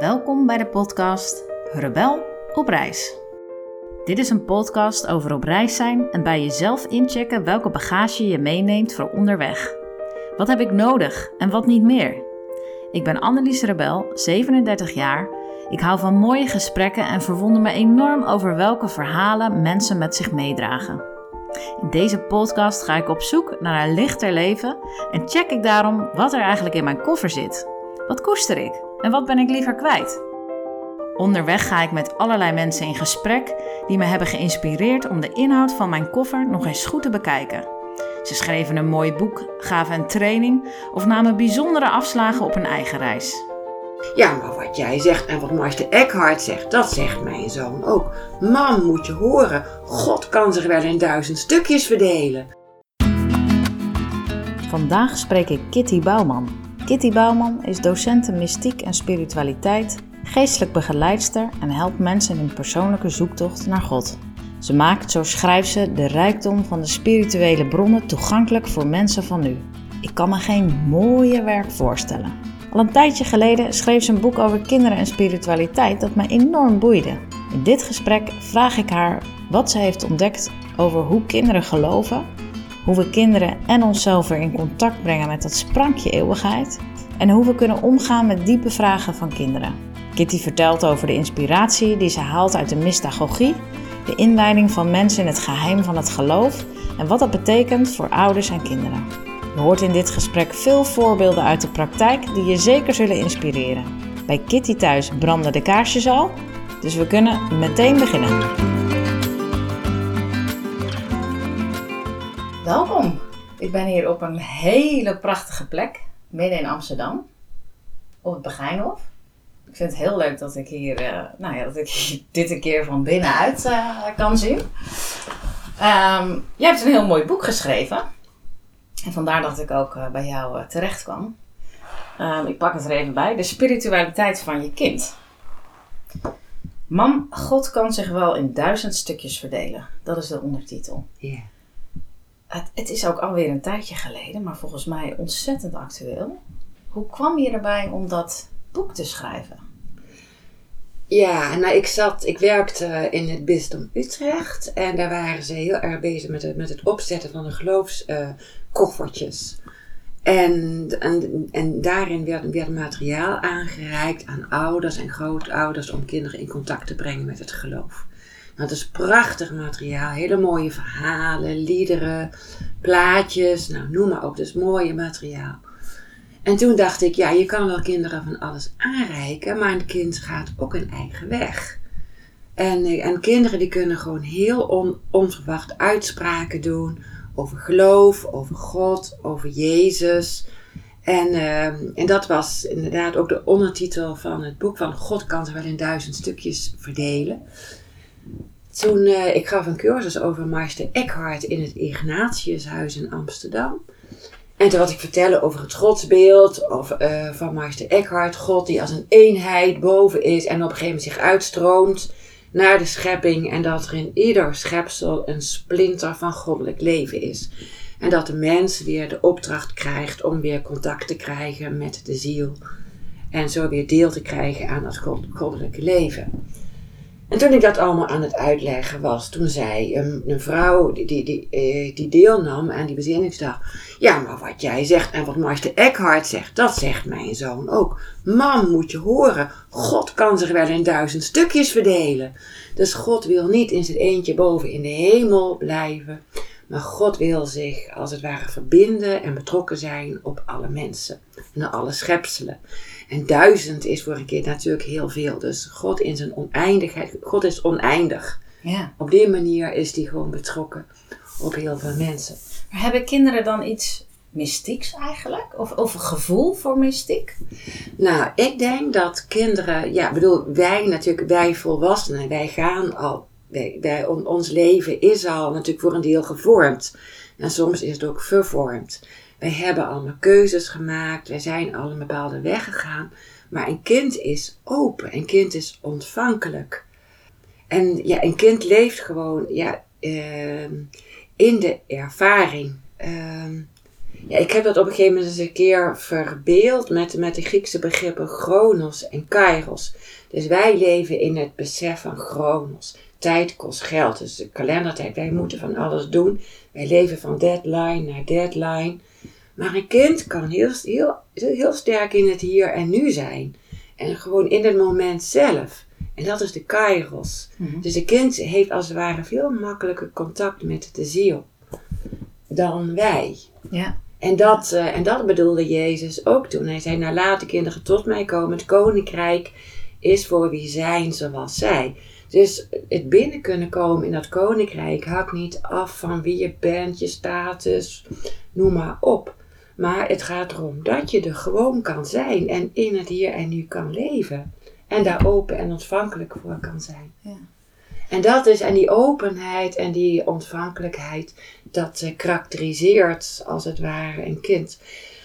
Welkom bij de podcast Rebel op reis. Dit is een podcast over op reis zijn en bij jezelf inchecken welke bagage je meeneemt voor onderweg. Wat heb ik nodig en wat niet meer? Ik ben Annelies Rebel, 37 jaar. Ik hou van mooie gesprekken en verwonder me enorm over welke verhalen mensen met zich meedragen. In deze podcast ga ik op zoek naar een lichter leven en check ik daarom wat er eigenlijk in mijn koffer zit. Wat koester ik en wat ben ik liever kwijt? Onderweg ga ik met allerlei mensen in gesprek die me hebben geïnspireerd om de inhoud van mijn koffer nog eens goed te bekijken. Ze schreven een mooi boek, gaven een training of namen bijzondere afslagen op een eigen reis. Ja, maar wat jij zegt en wat Master Eckhart zegt, dat zegt mijn zoon ook. Mam, moet je horen, God kan zich wel in duizend stukjes verdelen. Vandaag spreek ik Kitty Bouwman. Kitty Bouwman is docent mystiek en spiritualiteit, geestelijk begeleidster en helpt mensen in hun persoonlijke zoektocht naar God. Ze maakt, zo schrijft ze, de rijkdom van de spirituele bronnen toegankelijk voor mensen van nu. Ik kan me geen mooier werk voorstellen. Al een tijdje geleden schreef ze een boek over kinderen en spiritualiteit dat mij enorm boeide. In dit gesprek vraag ik haar wat ze heeft ontdekt over hoe kinderen geloven, hoe we kinderen en onszelf weer in contact brengen met dat sprankje eeuwigheid en hoe we kunnen omgaan met diepe vragen van kinderen. Kitty vertelt over de inspiratie die ze haalt uit de mystagogie, de inleiding van mensen in het geheim van het geloof en wat dat betekent voor ouders en kinderen. Je hoort in dit gesprek veel voorbeelden uit de praktijk die je zeker zullen inspireren. Bij Kitty thuis branden de kaarsjes al, dus we kunnen meteen beginnen. Welkom. Ik ben hier op een hele prachtige plek, midden in Amsterdam, op het Begijnhof. Ik vind het heel leuk dat ik hier, uh, nou ja, dat ik dit een keer van binnenuit uh, kan zien. Um, jij hebt een heel mooi boek geschreven. En vandaar dat ik ook uh, bij jou terecht kwam. Um, ik pak het er even bij. De spiritualiteit van je kind. Mam, God kan zich wel in duizend stukjes verdelen. Dat is de ondertitel. Ja. Het, het is ook alweer een tijdje geleden, maar volgens mij ontzettend actueel. Hoe kwam je erbij om dat boek te schrijven? Ja, nou ik zat, ik werkte in het bisdom Utrecht en daar waren ze heel erg bezig met het, met het opzetten van de geloofskoffertjes. en, en, en daarin werd, werd materiaal aangereikt aan ouders en grootouders om kinderen in contact te brengen met het geloof. Nou, het is prachtig materiaal, hele mooie verhalen, liederen, plaatjes, nou noem maar op, dus mooie materiaal. En toen dacht ik, ja, je kan wel kinderen van alles aanreiken, maar een kind gaat ook een eigen weg. En, eh, en kinderen die kunnen gewoon heel on, onverwacht uitspraken doen over geloof, over God, over Jezus. En, uh, en dat was inderdaad ook de ondertitel van het boek van God kan zich wel in duizend stukjes verdelen. Toen, uh, ik gaf een cursus over Meister Eckhart in het Ignatiushuis in Amsterdam. En toen had ik vertellen over het godsbeeld of, uh, van Meister Eckhart. God die als een eenheid boven is en op een gegeven moment zich uitstroomt naar de schepping. En dat er in ieder schepsel een splinter van goddelijk leven is. En dat de mens weer de opdracht krijgt om weer contact te krijgen met de ziel. En zo weer deel te krijgen aan het goddelijke leven. En toen ik dat allemaal aan het uitleggen was, toen zei een, een vrouw die, die, die, eh, die deelnam aan die bezinningsdag. Ja, maar wat jij zegt en wat Master Eckhart zegt, dat zegt mijn zoon ook. Mam, moet je horen, God kan zich wel in duizend stukjes verdelen. Dus God wil niet in zijn eentje boven in de hemel blijven. Maar God wil zich als het ware verbinden en betrokken zijn op alle mensen en alle schepselen. En duizend is voor een kind natuurlijk heel veel. Dus God in zijn oneindigheid, God is oneindig. Ja. Op die manier is hij gewoon betrokken op heel veel mensen. Maar hebben kinderen dan iets mystieks eigenlijk? Of, of een gevoel voor mystiek? Nou, ik denk dat kinderen, ja, bedoel, wij natuurlijk, wij volwassenen, wij gaan al, wij, wij, ons leven is al natuurlijk voor een deel gevormd. En soms is het ook vervormd. Wij hebben allemaal keuzes gemaakt, wij zijn al een bepaalde weg gegaan. Maar een kind is open, een kind is ontvankelijk. En ja, een kind leeft gewoon ja, uh, in de ervaring. Uh, Ja, ik heb dat op een gegeven moment eens een keer verbeeld met, met de Griekse begrippen chronos en kairos. Dus wij leven in het besef van chronos. Tijd kost geld, dus de kalendertijd. Wij moeten van alles doen. Wij leven van deadline naar deadline. Maar een kind kan heel, heel, heel sterk in het hier en nu zijn. En gewoon in het moment zelf. En dat is de kairos. Mhm. Dus een kind heeft als het ware veel makkelijker contact met de ziel dan wij. Ja. En dat, eh, en dat bedoelde Jezus ook toen. Hij zei, nou laat de kinderen tot mij komen. Het koninkrijk is voor wie zijn zoals zij. Dus het binnen kunnen komen in dat koninkrijk hangt niet af van wie je bent, je status, noem maar op. Maar het gaat erom dat je er gewoon kan zijn en in het hier en nu kan leven. En daar open en ontvankelijk voor kan zijn. Ja. En dat is, en die openheid en die ontvankelijkheid, dat eh, karakteriseert als het ware een kind.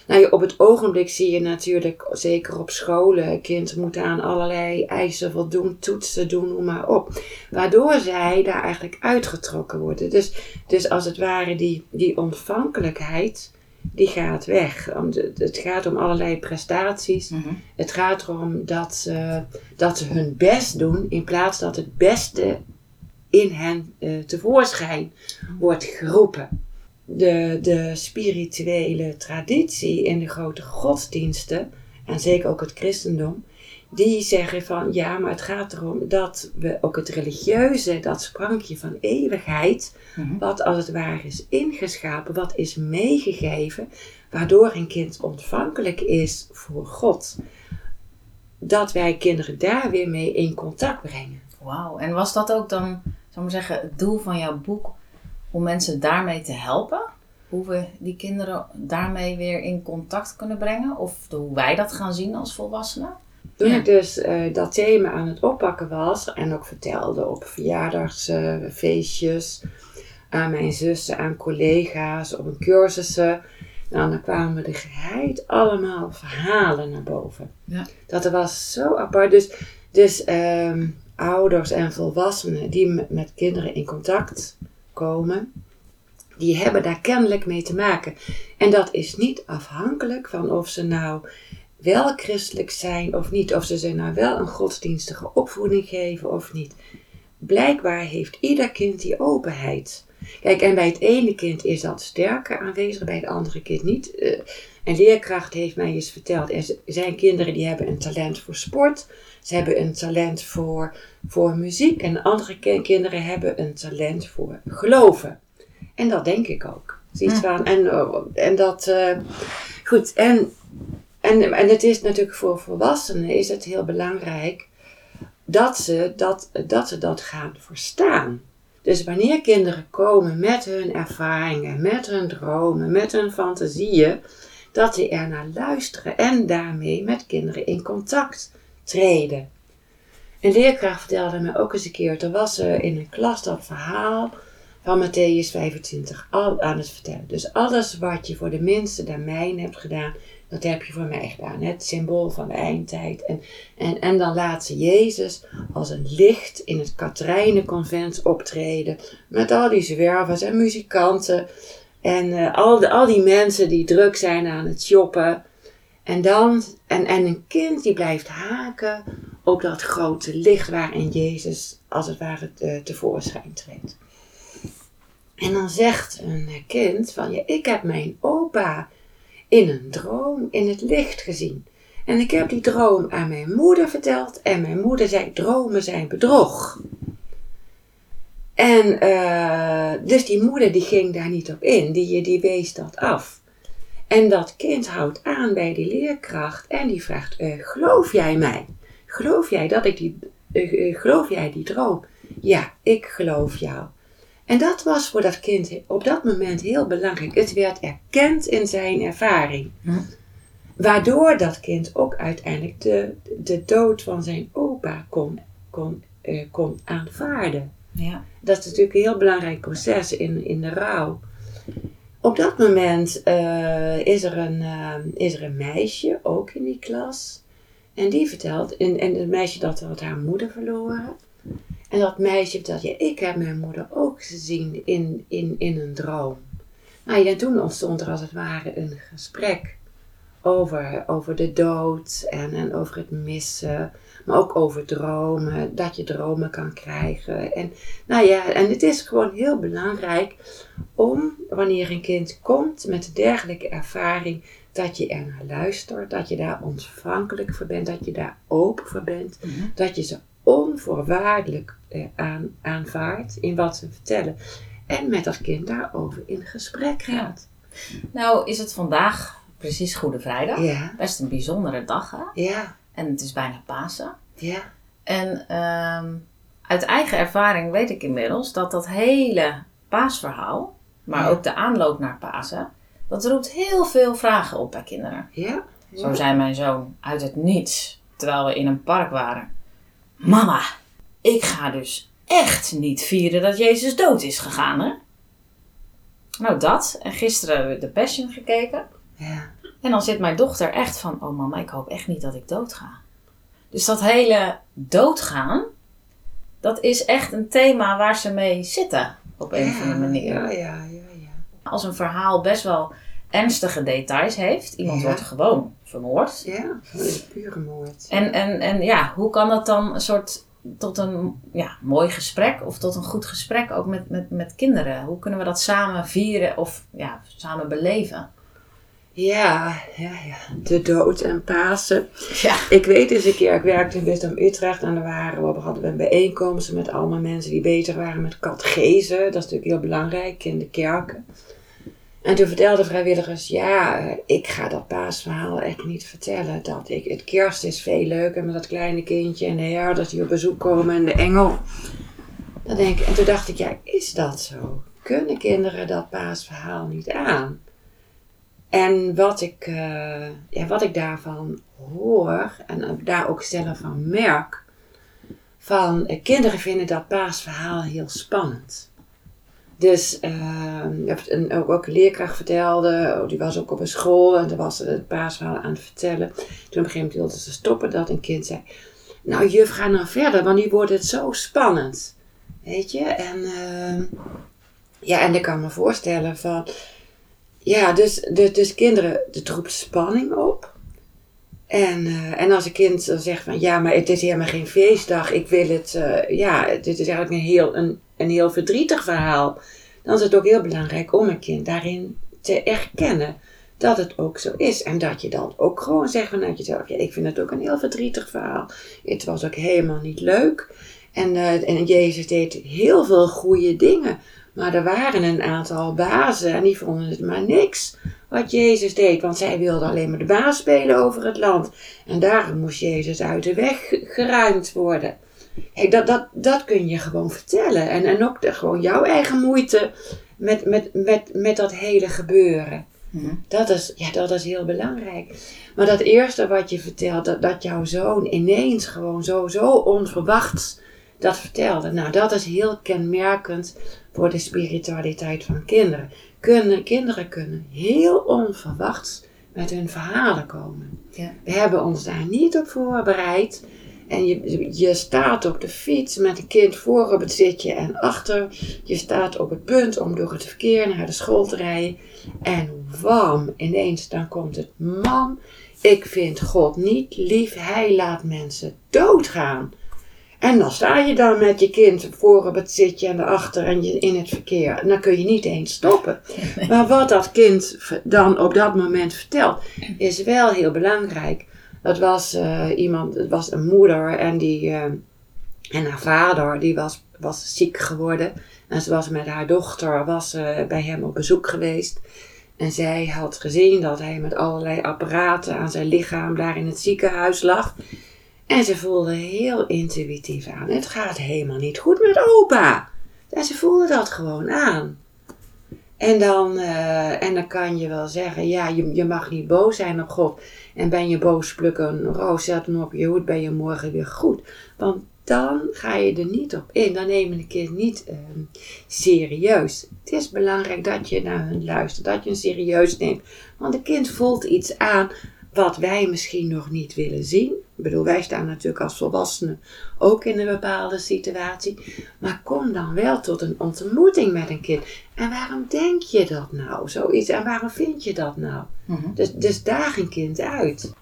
Nou, op het ogenblik zie je natuurlijk, zeker op scholen, kind moet aan allerlei eisen voldoen, toetsen doen, noem maar op. Waardoor zij daar eigenlijk uitgetrokken worden. Dus, dus als het ware die, die ontvankelijkheid, die gaat weg. Het gaat om allerlei prestaties. Mhm. Het gaat erom dat ze, dat ze hun best doen in plaats dat het beste in hen eh, tevoorschijn wordt geroepen. De, de spirituele traditie in de grote godsdiensten, en zeker ook het christendom, die zeggen van ja, maar het gaat erom dat we ook het religieuze, dat sprankje van eeuwigheid, Mhm. wat als het ware is ingeschapen, wat is meegegeven, waardoor een kind ontvankelijk is voor God. Dat wij kinderen daar weer mee in contact brengen. Wauw. En was dat ook dan, zou ik maar zeggen, het doel van jouw boek om mensen daarmee te helpen? Hoe we die kinderen daarmee weer in contact kunnen brengen? Of de- hoe wij dat gaan zien als volwassenen? Toen Ja. ik dus eh, dat thema aan het oppakken was en ook vertelde op verjaardagsfeestjes, aan mijn zussen, aan collega's, op een cursussen, nou, dan kwamen er geheid allemaal verhalen naar boven. Ja. Dat was zo apart. Dus, dus ehm, ouders en volwassenen die met, met kinderen in contact komen, die hebben daar kennelijk mee te maken. En dat is niet afhankelijk van of ze nou wel christelijk zijn of niet. Of ze ze nou wel een godsdienstige opvoeding geven of niet. Blijkbaar heeft ieder kind die openheid. Kijk, en bij het ene kind is dat sterker aanwezig, bij het andere kind niet. Eh, Een leerkracht heeft mij eens verteld, er zijn kinderen die hebben een talent voor sport. Ze hebben een talent voor, voor muziek. En andere ki- kinderen hebben een talent voor geloven. En dat denk ik ook. Zoiets van, en, oh, en dat, eh, goed, en, en, en het is natuurlijk voor volwassenen is het heel belangrijk dat ze dat, dat, ze dat gaan verstaan. Dus wanneer kinderen komen met hun ervaringen, met hun dromen, met hun fantasieën, dat ze er naar luisteren en daarmee met kinderen in contact treden. Een leerkracht vertelde me ook eens een keer, er was eh, in een klas dat verhaal van Matthäus 25 al aan het vertellen. Dus alles wat je voor de minste der hebt gedaan, dat heb je voor mij gedaan. Het symbool van de eindtijd. En, en, en dan laat ze Jezus als een licht in het Katrijnenconvent optreden. Met al die zwervers en muzikanten. En eh, al, de, al die mensen die druk zijn aan het shoppen. En dan, en, en een kind die blijft haken op dat grote licht waarin Jezus als het ware te, tevoorschijn treedt. En dan zegt een kind van, ja, ik heb mijn opa in een droom in het licht gezien. En ik heb die droom aan mijn moeder verteld en mijn moeder zei, dromen zijn bedrog. En eh, dus die moeder die ging daar niet op in, die, die wees dat af. En dat kind houdt aan bij die leerkracht en die vraagt, eh, geloof jij mij? Geloof jij dat ik die, eh, geloof jij die droom? Ja, ik geloof jou. En dat was voor dat kind op dat moment heel belangrijk. Het werd erkend in zijn ervaring. Hm. Waardoor dat kind ook uiteindelijk de, de dood van zijn opa kon, kon, kon aanvaarden. Ja. Dat is natuurlijk een heel belangrijk proces in, in de rouw. Op dat moment eh, is, er een, eh, is er een meisje, ook in die klas. En die vertelt, en, en het meisje dat had haar moeder verloren. En dat meisje vertelt, ja, ik heb mijn moeder ook gezien in, in, in een droom. Nou ja, en toen ontstond er als het ware een gesprek over, over de dood en, en over het missen. Maar ook over dromen, dat je dromen kan krijgen. En, nou ja, en het is gewoon heel belangrijk om, wanneer een kind komt met dergelijke ervaring, dat je er naar luistert, dat je daar ontvankelijk voor bent, dat je daar open voor bent, dat je ze onvoorwaardelijk eh, aan, aanvaardt in wat ze vertellen. En met dat kind daarover in gesprek gaat. Nou is het vandaag precies Goede Vrijdag. Ja, Best een bijzondere dag hè. ja, En het is bijna Pasen. ja. En ehm, uit eigen ervaring weet ik inmiddels dat dat hele paasverhaal, maar Ja. ook de aanloop naar Pasen, dat roept heel veel vragen op bij kinderen. ja. Zo zei mijn zoon uit het niets, terwijl we in een park waren. Mama, ik ga dus echt niet vieren dat Jezus dood is gegaan, hè? Nou, dat. En gisteren hebben we de Passion gekeken. ja. En dan zit mijn dochter echt van, oh mama, ik hoop echt niet dat ik dood ga. Dus dat hele doodgaan, dat is echt een thema waar ze mee zitten, op een of andere manier. Ja, ja, ja, ja. Als een verhaal best wel ernstige details heeft, iemand Ja. wordt gewoon vermoord. Ja, pure moord. En, en, en ja, hoe kan dat dan een soort tot een ja, mooi gesprek of tot een goed gesprek ook met, met, met kinderen? Hoe kunnen we dat samen vieren of ja, samen beleven? Ja, ja, ja. De dood en Pasen. Ja. Ik weet eens een keer, ik werkte in Bisdom Utrecht en daar waren we, hadden we een bijeenkomst met allemaal mensen die bezig waren met catechese. Dat is natuurlijk heel belangrijk in de kerken. En toen vertelden vrijwilligers, ja, ik ga dat paasverhaal echt niet vertellen. Dat ik, het kerst is veel leuker met dat kleine kindje en de herders die op bezoek komen en de engel. Dan denk ik, en toen dacht ik, ja, is dat zo? Kunnen kinderen dat paasverhaal niet aan? En wat ik, eh, ja, wat ik daarvan hoor en daar ook zelf van merk, van eh, kinderen vinden dat paasverhaal heel spannend. Dus het een, ook, ook een leerkracht vertelde, oh, die was ook op een school en toen was het paasverhaal aan het vertellen. Toen op een gegeven moment wilde ze stoppen dat een kind zei, nou juf ga nou verder, want nu wordt het zo spannend. Weet je, en eh, ja, en ik kan me voorstellen van, ja, dus, dus, dus kinderen, het roept spanning op. En, eh, en als een kind dan zegt van ja, maar het is helemaal geen feestdag, ik wil het, eh, ja, dit is eigenlijk een heel, een, een heel verdrietig verhaal. Dan is het ook heel belangrijk om een kind daarin te erkennen dat het ook zo is. En dat je dan ook gewoon zegt vanuit jezelf, ja, ik vind het ook een heel verdrietig verhaal. Het was ook helemaal niet leuk. En, eh, en Jezus deed heel veel goede dingen. Maar er waren een aantal bazen en die vonden het maar niks wat Jezus deed. Want zij wilden alleen maar de baas spelen over het land. En daarom moest Jezus uit de weg geruimd worden. Hey, dat, dat, dat kun je gewoon vertellen. En, en ook de, gewoon jouw eigen moeite met, met, met, met dat hele gebeuren. Dat is, ja, dat is heel belangrijk. Maar dat eerste wat je vertelt, dat, dat jouw zoon ineens gewoon zo, zo onverwachts dat vertelde. Nou, dat is heel kenmerkend voor de spiritualiteit van kinderen. Kunnen, kinderen kunnen heel onverwachts met hun verhalen komen. Ja. We hebben ons daar niet op voorbereid. En je, je staat op de fiets met een kind voor op het zitje en achter. Je staat op het punt om door het verkeer naar de school te rijden. En wam, ineens dan komt het. Mam, ik vind God niet lief. Hij laat mensen doodgaan. En dan sta je dan met je kind voor op het zitje en achter en je in het verkeer. En dan kun je niet eens stoppen. Maar wat dat kind dan op dat moment vertelt, is wel heel belangrijk. Dat was eh, iemand, het was een moeder en die eh, en haar vader die was, was ziek geworden. En ze was met haar dochter was, eh, bij hem op bezoek geweest. En zij had gezien dat hij met allerlei apparaten aan zijn lichaam daar in het ziekenhuis lag. En ze voelde heel intuïtief aan. Het gaat helemaal niet goed met opa. En ze voelde dat gewoon aan. En dan, eh, en dan kan je wel zeggen, ja, je, je mag niet boos zijn op God. En ben je boos, pluk een roos, zet hem op je hoed, ben je morgen weer goed. Want dan ga je er niet op in. Dan nemen de kind niet ehm, serieus. Het is belangrijk dat je naar hun luistert, dat je hen serieus neemt. Want een kind voelt iets aan wat wij misschien nog niet willen zien. Ik bedoel, wij staan natuurlijk als volwassenen ook in een bepaalde situatie. Maar kom dan wel tot een ontmoeting met een kind. En waarom denk je dat nou? Zoiets. En waarom vind je dat nou? Mhm. Dus, dus daag een kind uit.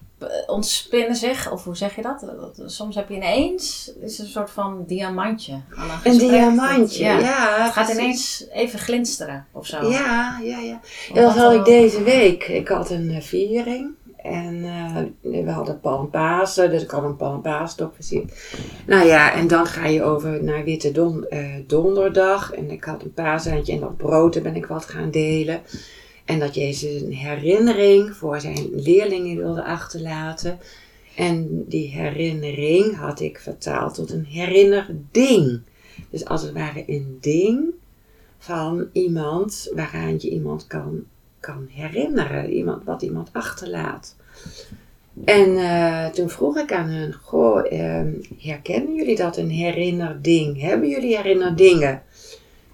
Ontspinnen zich, of hoe zeg je dat? Soms heb je ineens is een soort van diamantje. Aan een, diamantje, Ja. ja. Het gaat precies. ineens even glinsteren of zo. Ja, ja, ja. Ja, dat had ik deze week. Ik had een eh, viering. En eh, we hadden palmpasen, dus ik had een palmpaastok versierd. Nou ja, en dan ga je over naar Witte don, eh, Donderdag. En ik had een paaseitje en dat brood, ben ik wat gaan delen. En dat Jezus een herinnering voor zijn leerlingen wilde achterlaten. En die herinnering had ik vertaald tot een herinnerding. Dus als het ware een ding van iemand waaraan je iemand kan, kan herinneren. Iemand, wat iemand achterlaat. En eh, toen vroeg ik aan hun, goh, ehm, herkennen jullie dat een herinnerding? Hebben jullie herinnerdingen?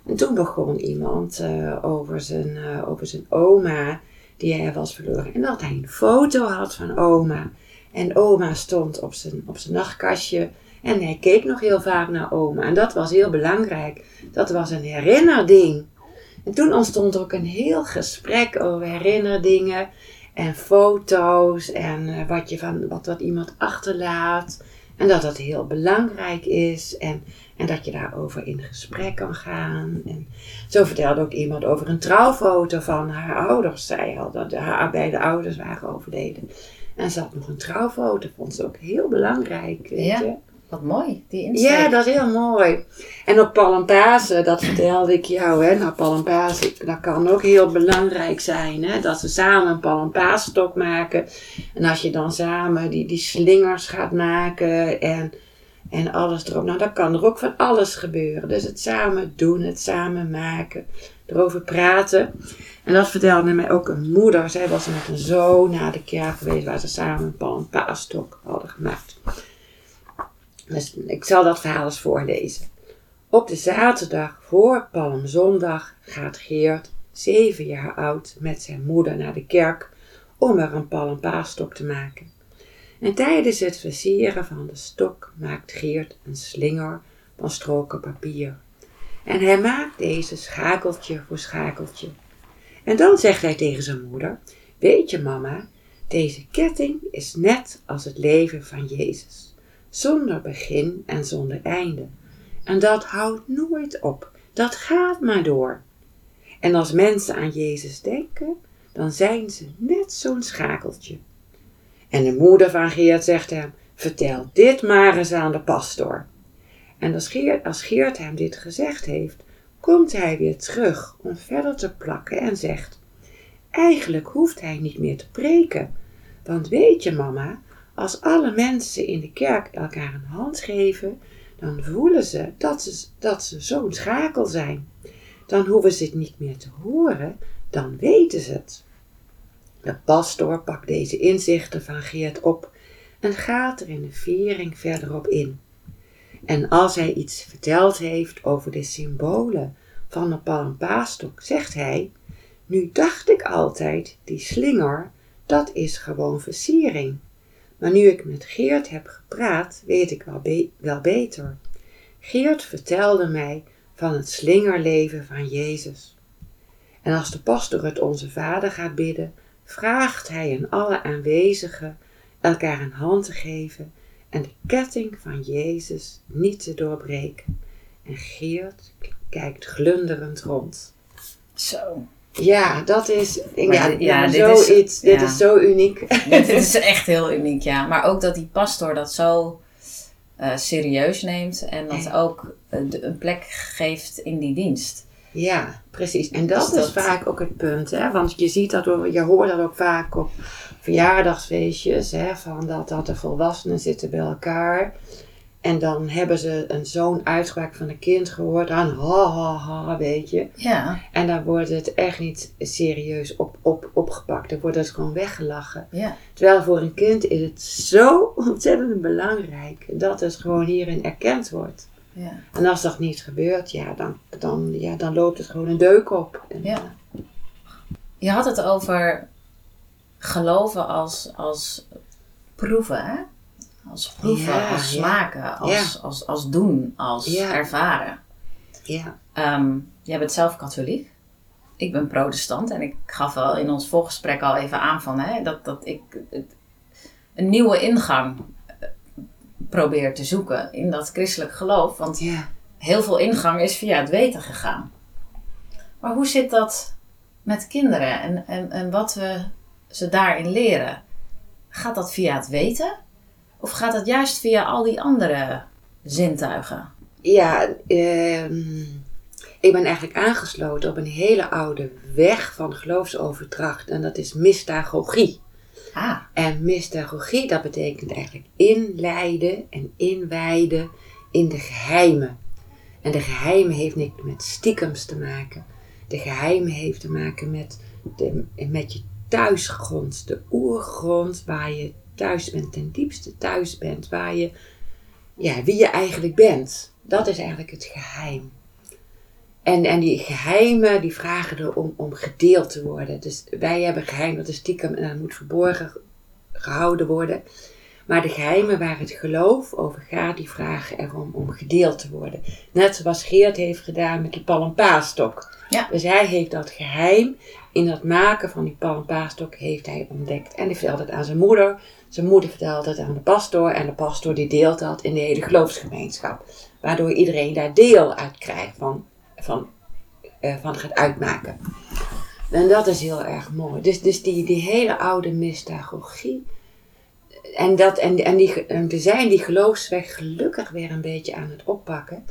En toen begon iemand eh, over, zijn, eh, over zijn oma, die hij was verloren. En dat hij een foto had van oma. En oma stond op zijn, op zijn nachtkastje. En hij keek nog heel vaak naar oma. En dat was heel belangrijk. Dat was een herinnerding. En toen ontstond er ook een heel gesprek over herinnerdingen. En foto's. En eh, wat, je van, wat, wat iemand achterlaat. En dat dat heel belangrijk is. En, en dat je daarover in gesprek kan gaan. En zo vertelde ook iemand over een trouwfoto van haar ouders. Zij had dat haar beide ouders waren overleden. En ze had nog een trouwfoto. Vond ze ook heel belangrijk. Weet Ja. je? Wat mooi, die insteek. Ja, dat is heel mooi. En op Palmpasen, dat vertelde ik jou, hè. Nou, Palmpasen, dat kan ook heel belangrijk zijn, hè. Dat ze samen een Palmpaastok maken. En als je dan samen die, die slingers gaat maken en, en alles erop. Nou, dan kan er ook van alles gebeuren. Dus het samen doen, het samen maken, erover praten. En dat vertelde mij ook een moeder. Zij was met een zoon naar de kerk geweest waar ze samen een Palmpaastok hadden gemaakt. Dus ik zal dat verhaal eens voorlezen. Op de zaterdag voor Palmzondag gaat Geert, zeven jaar oud, met zijn moeder naar de kerk om er een palmpaastok te maken. En tijdens het versieren van de stok maakt Geert een slinger van stroken papier. En hij maakt deze schakeltje voor schakeltje. En dan zegt hij tegen zijn moeder: Weet je, mama, deze ketting is net als het leven van Jezus zonder begin en zonder einde. En dat houdt nooit op, dat gaat maar door. En als mensen aan Jezus denken, dan zijn ze net zo'n schakeltje. En de moeder van Geert zegt hem: Vertel dit maar eens aan de pastoor. En als Geert, als Geert hem dit gezegd heeft, komt hij weer terug om verder te plakken en zegt: Eigenlijk hoeft hij niet meer te preken. Want weet je, mama, als alle mensen in de kerk elkaar een hand geven, dan voelen ze dat ze, dat ze zo'n schakel zijn. Dan hoeven ze het niet meer te horen, dan weten ze het. De pastoor pakt deze inzichten van Geert op en gaat er in de viering verder op in. En als hij iets verteld heeft over de symbolen van de palmpaastok, zegt hij: Nu dacht ik altijd, die slinger, dat is gewoon versiering. Maar nu ik met Geert heb gepraat, weet ik wel, wel beter. Geert vertelde mij van het slingerleven van Jezus. En als de pastor het Onze Vader gaat bidden, vraagt hij aan alle aanwezigen elkaar een hand te geven en de ketting van Jezus niet te doorbreken. En Geert kijkt glunderend rond. Zo. Ja, dat is, ja, dit- ja, dit is- zoiets, dit ja. is zo uniek. Dit is echt heel uniek, ja. Maar ook dat die pastoor dat zo eh, serieus neemt en dat ook eh, de- een plek geeft in die dienst. Ja, precies. En dat, Dus is vaak ook het punt, hè? Want je ziet dat, ook- je hoort dat ook vaak op verjaardagsfeestjes, hè? Van dat, dat de volwassenen zitten bij elkaar. En dan hebben ze een zo'n uitspraak van een kind gehoord, dan ha ha ha, weet je. Ja, En dan wordt het echt niet serieus op, op, opgepakt. Dan wordt het gewoon weggelachen. ja. Terwijl voor een kind is het zo ontzettend belangrijk dat het gewoon hierin erkend wordt. ja. En als dat niet gebeurt, ja, dan, dan, ja, dan loopt het gewoon een deuk op. En, Ja. Je had het over geloven als, als proeven, hè? Als proeven, Ja, als smaken, als, als, als doen, als ervaren. Ja, Ehm, jij bent zelf katholiek. Ik ben protestant en ik gaf wel in ons voorgesprek al even aan van hè, dat, dat ik het- een nieuwe ingang eh, probeer te zoeken in dat christelijk geloof. Want ja. heel veel ingang is via het weten gegaan. Maar hoe zit dat met kinderen en, en, en wat we ze daarin leren? Gaat dat via het weten? Of gaat het juist via al die andere zintuigen? Ja, ehm, ik ben eigenlijk aangesloten op een hele oude weg van geloofsoverdracht. En dat is mystagogie. Ah, En mystagogie, dat betekent eigenlijk inleiden en inwijden in de geheimen. En de geheimen heeft niks met stiekems te maken. De geheimen heeft te maken met, de, met je thuisgrond, de oergrond waar je thuis bent, ten diepste thuis bent, waar je, ja, wie je eigenlijk bent. Dat is eigenlijk het geheim. En, en die geheimen, die vragen er om, om gedeeld te worden. Dus wij hebben geheim, dat is stiekem en dat moet verborgen gehouden worden. Maar de geheimen waar het geloof over gaat, die vragen erom om gedeeld te worden. Net zoals Geert heeft gedaan met die palmpaastok. Ja. Dus hij heeft dat geheim in het maken van die palmpaastok heeft hij ontdekt. En hij vertelt het aan zijn moeder. Zijn moeder vertelt het aan de pastoor. En de pastoor die deelt dat in de hele geloofsgemeenschap. Waardoor iedereen daar deel uit krijgt van, van, eh, van gaat uitmaken. En dat is heel erg mooi. Dus, dus die, die hele oude mystagogie. En, dat, en, en, die, en we zijn die geloofsweg gelukkig weer een beetje aan het oppakken.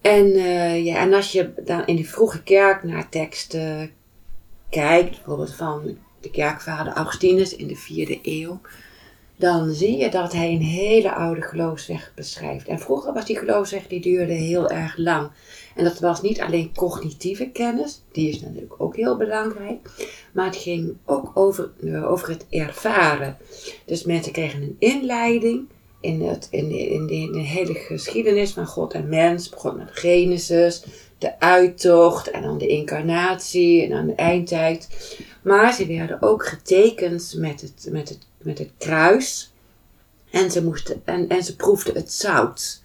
En, eh, ja, en als je dan in die vroege kerk naar teksten kijkt, bijvoorbeeld van de kerkvader Augustinus in de vierde eeuw, dan zie je dat hij een hele oude geloofsweg beschrijft. En vroeger was die geloofsweg, die duurde heel erg lang. En dat was niet alleen cognitieve kennis, die is natuurlijk ook heel belangrijk, maar het ging ook over, eh, over het ervaren. Dus mensen kregen een inleiding in, het, in, in, in de hele geschiedenis van God en mens. Begon met Genesis, de uittocht en dan de incarnatie en dan de eindtijd. Maar ze werden ook getekend met het, met het, met het kruis. En ze, moesten, en, en ze proefden het zout.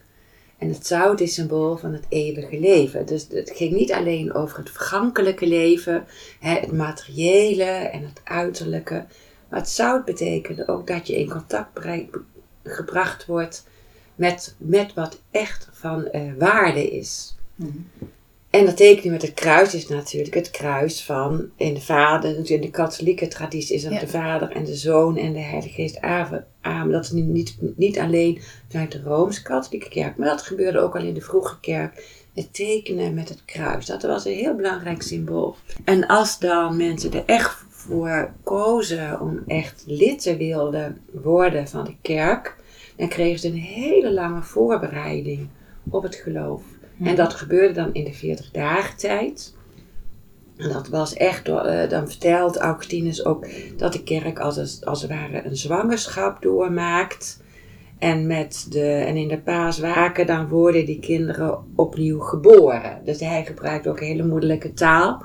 En het zout is symbool van het eeuwige leven. Dus het ging niet alleen over het vergankelijke leven, het materiële en het uiterlijke. Maar het zout betekende ook dat je in contact gebracht wordt met, met wat echt van eh, waarde is. En dat tekening met het kruis is natuurlijk het kruis van in de vader, dus in de katholieke traditie is Ja. de vader en de zoon en de heilige geest amen. Dat is niet, niet, niet alleen vanuit de Rooms-Katholieke kerk, maar dat gebeurde ook al in de vroege kerk. Het tekenen met het kruis, dat was een heel belangrijk symbool. En als dan mensen er echt voor kozen om echt lid te wilden worden van de kerk, dan kregen ze een hele lange voorbereiding op het geloof. En dat gebeurde dan in de 40 dagen tijd. En dat was echt, eh, dan vertelt Augustinus ook dat de kerk als, het- als ware een zwangerschap doormaakt. En, met de, en in de paaswaken dan worden die kinderen opnieuw geboren. Dus hij gebruikt ook hele moeilijke taal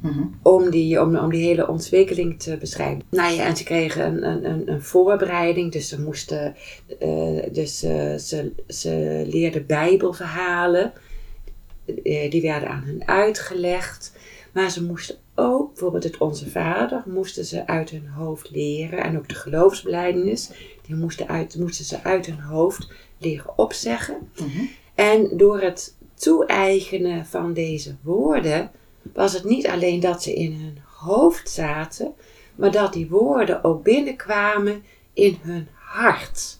Mhm. om die, om, om die hele ontwikkeling te beschrijven. Nou ja, en ze kregen een, een, een, een voorbereiding, dus ze moesten, eh, dus eh, ze, ze leerden bijbelverhalen, Eh, die werden aan hen uitgelegd, maar ze moesten ook, bijvoorbeeld het Onze Vader, moesten ze uit hun hoofd leren, en ook de geloofsbelijdenis, die moesten, uit, moesten ze uit hun hoofd leren opzeggen. Mhm. En door het toe-eigenen van deze woorden was het niet alleen dat ze in hun hoofd zaten, maar dat die woorden ook binnenkwamen in hun hart.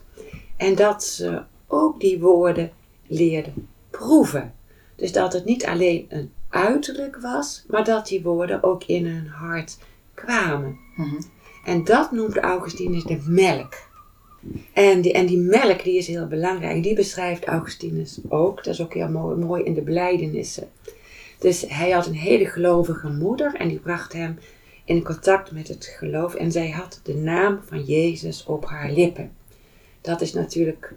En dat ze ook die woorden leerden proeven. Dus dat het niet alleen een uiterlijk was, maar dat die woorden ook in hun hart kwamen. Mhm. En dat noemt Augustinus de melk. En die, en die melk die is heel belangrijk. Die beschrijft Augustinus ook. Dat is ook heel mooi, mooi in de blijdenissen. Dus hij had een hele gelovige moeder en die bracht hem in contact met het geloof. En zij had de naam van Jezus op haar lippen. Dat is natuurlijk,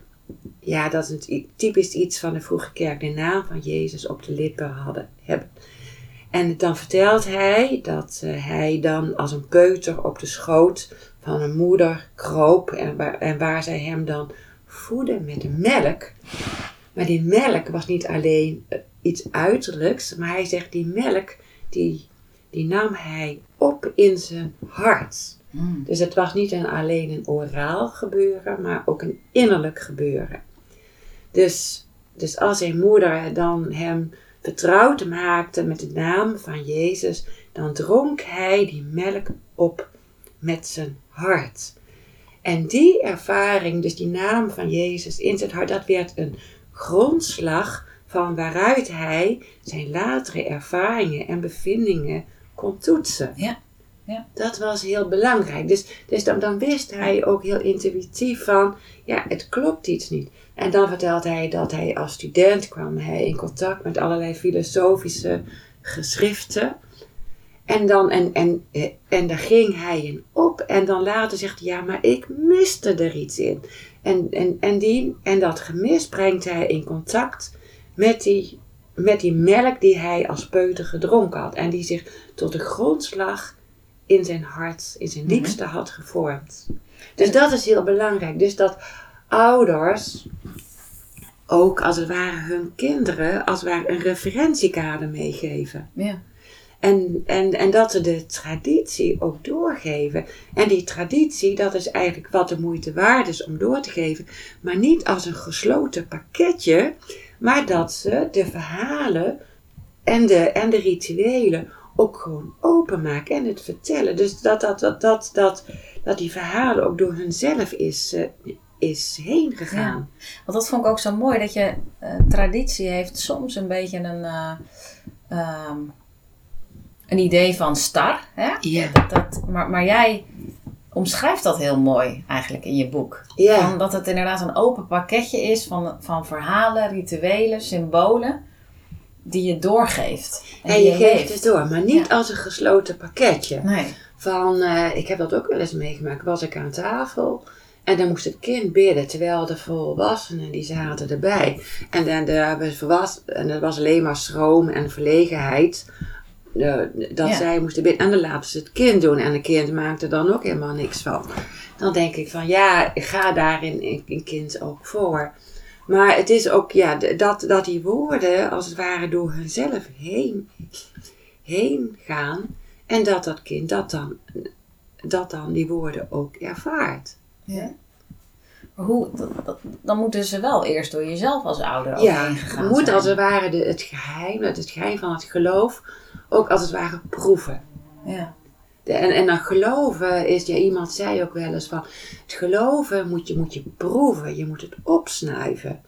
ja, dat is typisch iets van de vroege kerk. De naam van Jezus op de lippen hadden, hebben. En dan vertelt hij dat eh, hij dan als een peuter op de schoot van een moeder kroop. En waar, en waar zij hem dan voeden met de melk. Maar die melk was niet alleen iets uiterlijks. Maar hij zegt die melk die, die nam hij op in zijn hart. Mm. Dus het was niet een, alleen een oraal gebeuren, maar ook een innerlijk gebeuren. Dus, dus als zijn moeder dan hem vertrouwd maakte met de naam van Jezus, dan dronk hij die melk op met zijn hart. En die ervaring, dus die naam van Jezus in zijn hart, dat werd een grondslag van waaruit hij zijn latere ervaringen en bevindingen kon toetsen. Ja, ja. Dat was heel belangrijk. Dus, dus dan, dan wist hij ook heel intuïtief van, ja, het klopt iets niet. En dan vertelt hij dat hij als student kwam hij in contact met allerlei filosofische geschriften. En, dan, en, en, en daar ging hij in op. En dan later zegt hij, ja, maar ik miste er iets in. En, en, en, die, en dat gemis brengt hij in contact met die, met die melk die hij als peuter gedronken had. En die zich tot de grondslag in zijn hart, in zijn Mhm. diepste had gevormd. Dus dat is heel belangrijk. Dus dat ouders ook als het ware hun kinderen als het ware een referentiekader meegeven. Ja. En, en, en dat ze de traditie ook doorgeven. En die traditie, dat is eigenlijk wat de moeite waard is om door te geven. Maar niet als een gesloten pakketje, maar dat ze de verhalen en de, en de rituelen ook gewoon openmaken en het vertellen. Dus dat, dat, dat, dat, dat, dat die verhalen ook door hunzelf is, eh, is heen gegaan. Want dat vond ik ook zo mooi, dat je eh, traditie heeft soms een beetje een, eh, ehm, een idee van star. Hè? Ja. Dat, dat, maar, maar jij omschrijft dat heel mooi eigenlijk in je boek. Ja. Van dat het inderdaad een open pakketje is van, van verhalen, rituelen, symbolen die je doorgeeft. En je geeft leeft. het door, maar niet Ja. als een gesloten pakketje. Nee. Van, eh, ik heb dat ook wel eens meegemaakt, was ik aan tafel en dan moest het kind bidden, terwijl de volwassenen die zaten erbij. En dan de, de volwas- en dat was alleen maar schroom en verlegenheid. Eh, dat Ja. zij moesten bidden. En dan laten ze het kind doen. En het kind maakte er dan ook helemaal niks van. Dan denk ik van ja, ik ga daarin in, in kind ook voor. Maar het is ook ja, dat, dat die woorden als het ware door hunzelf heen, heen gaan. En dat dat kind dat dan, dat dan die woorden ook ervaart. Ja. Hoe, dan moeten ze wel eerst door jezelf als ouder Ja, overheen je gegaan moet zijn. als het ware de, het geheim, het, het geheim van het geloof, ook als het ware proeven. Ja. De- en, en dan geloven is, ja, iemand zei ook wel eens van, het geloven moet je, moet je proeven, je moet het opsnuiven.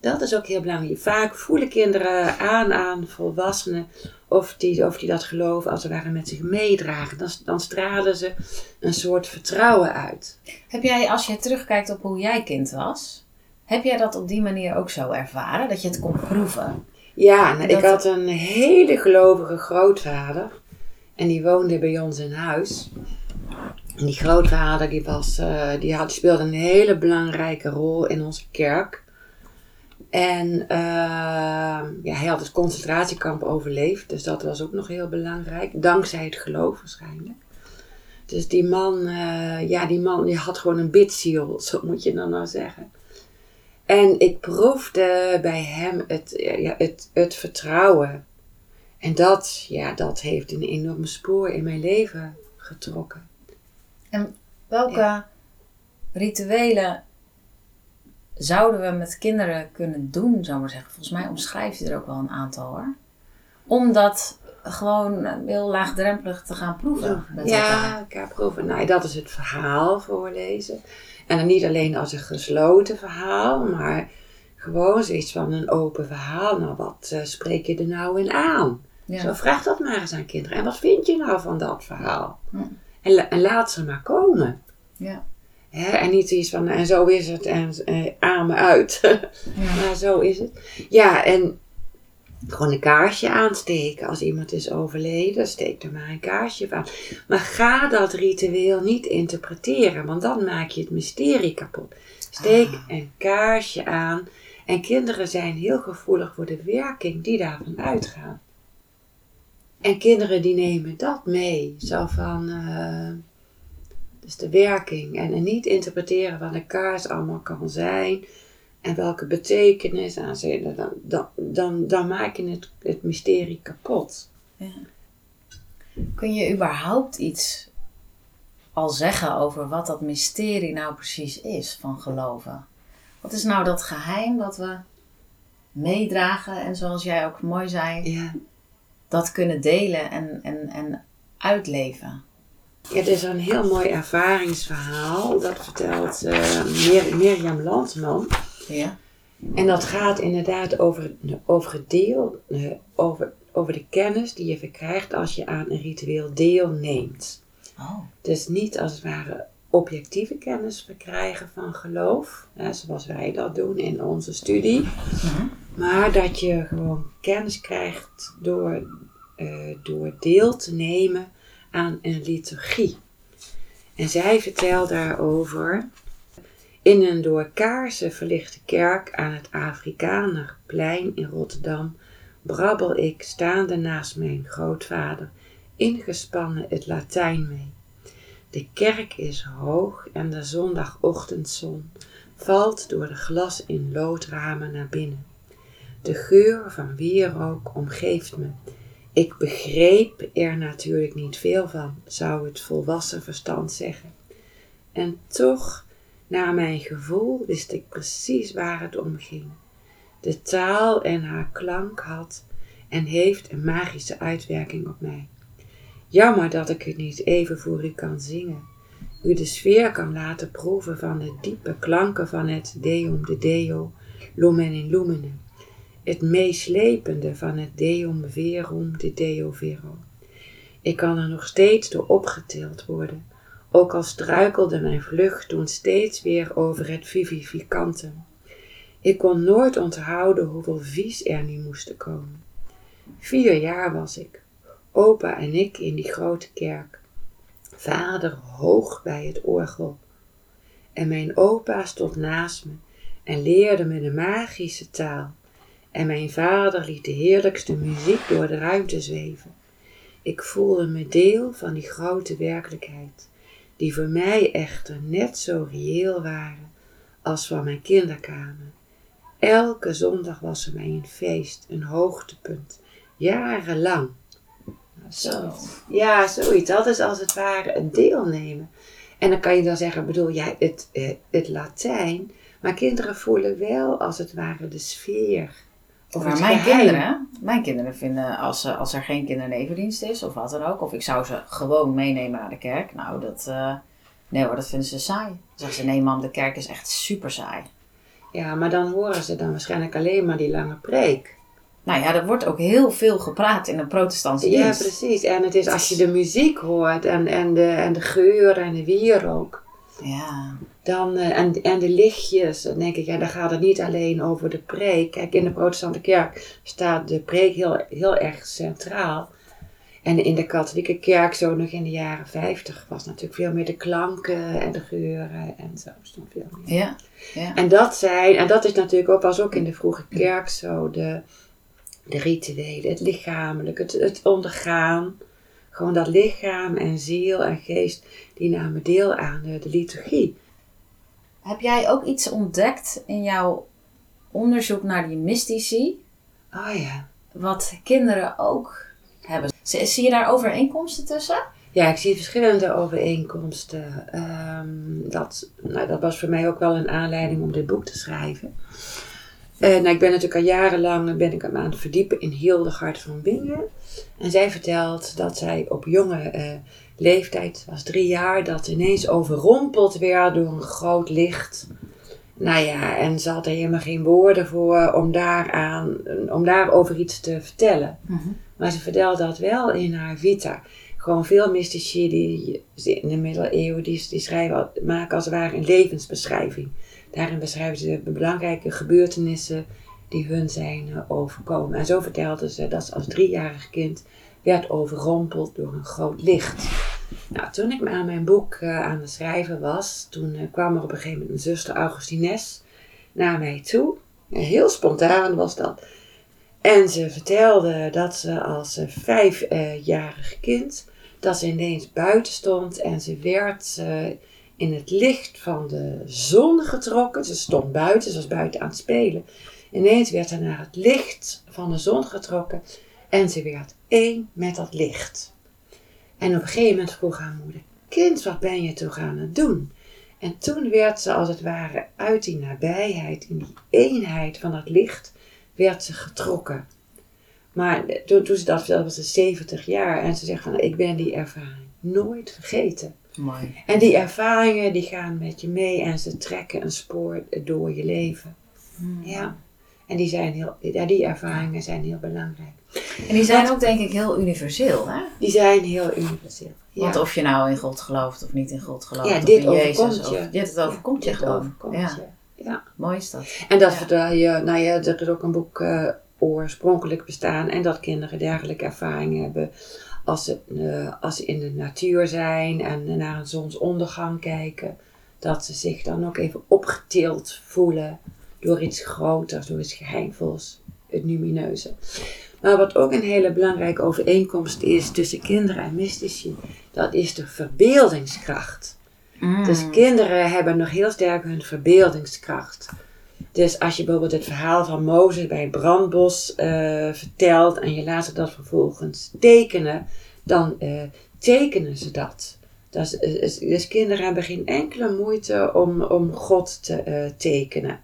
Dat is ook heel belangrijk. Vaak voelen kinderen aan aan volwassenen of die, of die dat geloof als het ware met zich meedragen. Dan, dan stralen ze een soort vertrouwen uit. Heb jij, als je terugkijkt op hoe jij kind was, heb jij dat op die manier ook zo ervaren? Dat je het kon proeven? Ja, nou, ik had een hele gelovige grootvader. En die woonde bij ons in huis. En die grootvader die was, eh, die had, die speelde een hele belangrijke rol in onze kerk. En eh, ja, hij had het concentratiekamp overleefd. Dus dat was ook nog heel belangrijk. Dankzij het geloof waarschijnlijk. Dus die man, eh, ja, die man die had gewoon een bidziel. Zo moet je dan nou zeggen. En ik proefde bij hem het, ja, het, het vertrouwen. En dat, ja, dat heeft een enorme spoor in mijn leven getrokken. Welke rituelen zouden we met kinderen kunnen doen, zou ik maar zeggen? Volgens mij omschrijft je er ook wel een aantal hoor. Om dat gewoon heel laagdrempelig te gaan proeven met elkaar. Ja, ik ga proeven. Nou, dat is het verhaal voorlezen. En dan niet alleen als een gesloten verhaal, maar gewoon zoiets van een open verhaal. Nou, wat eh, spreek je er nou in aan? Ja. Zo vraag dat maar eens aan kinderen. En wat vind je nou van dat verhaal? Hm. En, la- en laat ze maar komen. Ja. Hè? En niet iets van, en zo is het en eh, me uit. Ja. maar zo is het. Ja, en gewoon een kaarsje aansteken. Als iemand is overleden, steek er maar een kaarsje aan. Maar ga dat ritueel niet interpreteren, want dan maak je het mysterie kapot. Steek Ah. een kaarsje aan. En kinderen zijn heel gevoelig voor de werking die daarvan uitgaat. En kinderen die nemen dat mee. Zo van, uh, dus de werking. En, en niet interpreteren wat een kaars allemaal kan zijn. En welke betekenis aan ze. Dan, dan, dan, dan maak je het, het mysterie kapot. Ja. Kun je überhaupt iets al zeggen over wat dat mysterie nou precies is van geloven? Wat is nou dat geheim wat we meedragen en zoals jij ook mooi zei, ja. dat kunnen delen en, en, en uitleven? Het is een heel mooi ervaringsverhaal. Dat vertelt uh, Mir Mirjam Landman. Ja. En dat gaat inderdaad over, over het deel, eh, over, over de kennis die je verkrijgt als je aan een ritueel deelneemt. Oh. Dus niet als het ware objectieve kennis verkrijgen van geloof, hè, zoals wij dat doen in onze studie, mhm. maar dat je gewoon kennis krijgt door, uh, door deel te nemen aan een liturgie. En zij vertelt daarover. In een door kaarsen verlichte kerk aan het Afrikanerplein in Rotterdam brabbel ik staande naast mijn grootvader ingespannen het Latijn mee. De kerk is hoog en de zondagochtendzon valt door de glas in loodramen naar binnen. De geur van wierook omgeeft me. Ik begreep er natuurlijk niet veel van, zou het volwassen verstand zeggen. En toch, naar mijn gevoel, wist ik precies waar het om ging. De taal en haar klank had en heeft een magische uitwerking op mij. Jammer dat ik het niet even voor u kan zingen. U de sfeer kan laten proeven van de diepe klanken van het Deum de Deo, Lumen in Lumine. Het meeslepende van het Deum Verum de Deo Vero. Ik kan er nog steeds door opgetild worden, ook al struikelde mijn vlucht toen steeds weer over het vivificante. Ik kon nooit onthouden hoeveel vies er nu moesten komen. Vier jaar was ik, opa en ik in die grote kerk. Vader hoog bij het orgel. En mijn opa stond naast me en leerde me de magische taal. En mijn vader liet de heerlijkste muziek door de ruimte zweven. Ik voelde me deel van die grote werkelijkheid, die voor mij echter net zo reëel waren als van mijn kinderkamer. Elke zondag was er mij een feest, een hoogtepunt, jarenlang. Zo. Ja, zoiets. Dat is als het ware het deelnemen. En dan kan je dan zeggen, bedoel jij het, eh, het Latijn, maar kinderen voelen wel als het ware de sfeer. Of maar mijn kinderen, mijn kinderen vinden als, als er geen kindernevendienst is of wat dan ook, of ik zou ze gewoon meenemen naar de kerk, nou dat, uh, nee hoor, dat vinden ze saai. Dan zeggen ze nee mam, de kerk is echt super saai. Ja, maar dan horen ze dan waarschijnlijk alleen maar die lange preek. Nou ja, er wordt ook heel veel gepraat in een protestantse dienst. Ja, precies. En het is als je de muziek hoort en, en, de, en de geur en de wierook. Ja. Dan, uh, en, en de lichtjes, dan denk ik, ja, dan gaat het niet alleen over de preek. Kijk, in de protestantse kerk staat de preek heel, heel erg centraal. En in de katholieke kerk, zo nog in de jaren 50, was natuurlijk veel meer de klanken en de geuren en zo. Stond veel meer. Ja, ja. En, dat zijn, en dat is natuurlijk ook, was ook in de vroege kerk zo, de, de rituelen, het lichamelijk, het, het ondergaan. Gewoon dat lichaam en ziel en geest, die namen deel aan de, de liturgie. Heb jij ook iets ontdekt in jouw onderzoek naar die mystici? Oh ja. Wat kinderen ook hebben. Zie je daar overeenkomsten tussen? Ja, ik zie verschillende overeenkomsten. Ehm, dat, nou, dat was voor mij ook wel een aanleiding om dit boek te schrijven. Uh, nou, ik ben natuurlijk al jarenlang ben ik aan het verdiepen in Hildegard van Bingen. En zij vertelt dat zij op jonge uh, leeftijd, was drie jaar, dat ineens overrompeld werd door een groot licht. Nou ja, en ze had er helemaal geen woorden voor om, daaraan, om daarover iets te vertellen. Mhm. Maar ze vertelt dat wel in haar vita. Gewoon veel mystici die in de middeleeuwen die, die schrijven, maken als het ware een levensbeschrijving. Daarin beschrijven ze de belangrijke gebeurtenissen die hun zijn overkomen. En zo vertelde ze dat ze als driejarig kind werd overrompeld door een groot licht. Nou, toen ik aan mijn boek uh, aan het schrijven was, toen uh, kwam er op een gegeven moment een zuster Augustines naar mij toe. Heel spontaan was dat. En ze vertelde dat ze als vijfjarig kind, dat ze ineens buiten stond en ze werd in het licht van de zon getrokken. Ze stond buiten, ze was buiten aan het spelen. Ineens werd ze naar het licht van de zon getrokken en ze werd één met dat licht. En op een gegeven moment vroeg haar moeder: Kind, wat ben je toch aan het doen? En toen werd ze als het ware uit die nabijheid, in die eenheid van dat licht, werd ze getrokken. Maar toen, toen ze dat vertelde, was ze 70 jaar en ze zegt van ik ben die ervaring nooit vergeten. Mooi. En die ervaringen die gaan met je mee en ze trekken een spoor door je leven. Hmm. Ja. En die, zijn heel, die ervaringen zijn heel belangrijk. En die zijn ook denk ik heel universeel, hè? Die zijn heel universeel. Ja. Want of je nou in God gelooft of niet in God gelooft. Ja, of dit in Jezus, je. Of, dit het overkomt je dit gewoon. overkomt ja. je. Ja. Mooi is dat. En dat Ja. vertel je, nou ja, er is ook een boek eh, oorspronkelijk bestaan en dat kinderen dergelijke ervaringen hebben als ze, eh, als ze in de natuur zijn en naar een zonsondergang kijken. Dat ze zich dan ook even opgetild voelen door iets groters, door iets geheimvols, het lumineuze. Maar wat ook een hele belangrijke overeenkomst is tussen kinderen en mystici, dat is de verbeeldingskracht. Dus kinderen hebben nog heel sterk hun verbeeldingskracht. Dus als je bijvoorbeeld het verhaal van Mozes bij het brandbos eh, vertelt en je laat ze dat vervolgens tekenen, dan eh, tekenen ze dat. Is- is- dus kinderen hebben geen enkele moeite om, om God te eh, tekenen.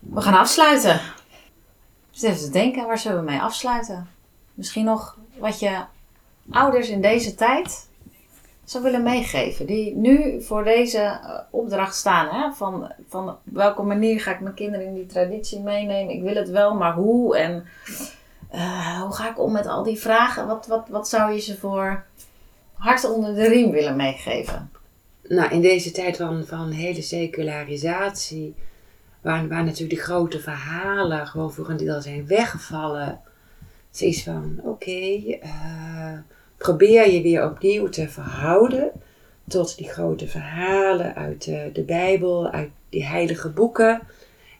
We gaan afsluiten. Even te denken, waar zullen we mee afsluiten? Misschien nog wat je ouders in deze tijd zou willen meegeven. Die nu voor deze eh, opdracht staan. Hè? Van, van op welke manier ga ik mijn kinderen in die traditie meenemen? Ik wil het wel, maar hoe? En eh, hoe ga ik om met al die vragen? Wat, wat, wat zou je ze voor hart onder de riem willen meegeven? Nou, in deze tijd van, van hele secularisatie, waar, natuurlijk de grote verhalen gewoon voor een deel zijn weggevallen. Zoiets van, oké, eh, probeer je weer opnieuw te verhouden tot die grote verhalen uit de, de Bijbel, uit die heilige boeken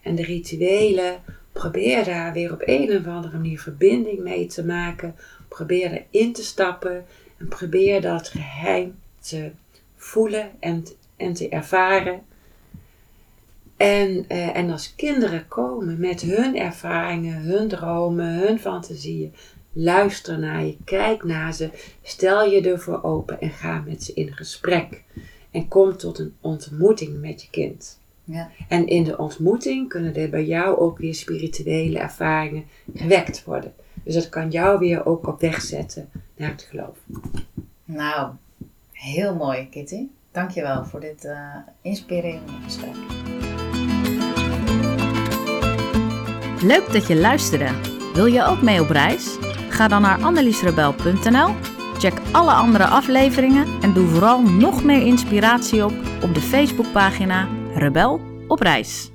en de rituelen. Probeer daar weer op een of andere manier verbinding mee te maken. Probeer erin te stappen en probeer dat geheim te voelen en, en te ervaren. En, eh, en als kinderen komen met hun ervaringen, hun dromen, hun fantasieën, luister naar je, kijk naar ze, stel je ervoor open en ga met ze in gesprek. En kom tot een ontmoeting met je kind. Ja. En in de ontmoeting kunnen er bij jou ook weer spirituele ervaringen gewekt worden. Dus dat kan jou weer ook op weg zetten naar het geloof. Nou, heel mooi, Kitty. Dankjewel voor dit eh, inspirerende gesprek. Leuk dat je luisterde. Wil je ook mee op reis? Ga dan naar anneliesrebel.nl, check alle andere afleveringen en doe vooral nog meer inspiratie op op de Facebookpagina Rebel op reis.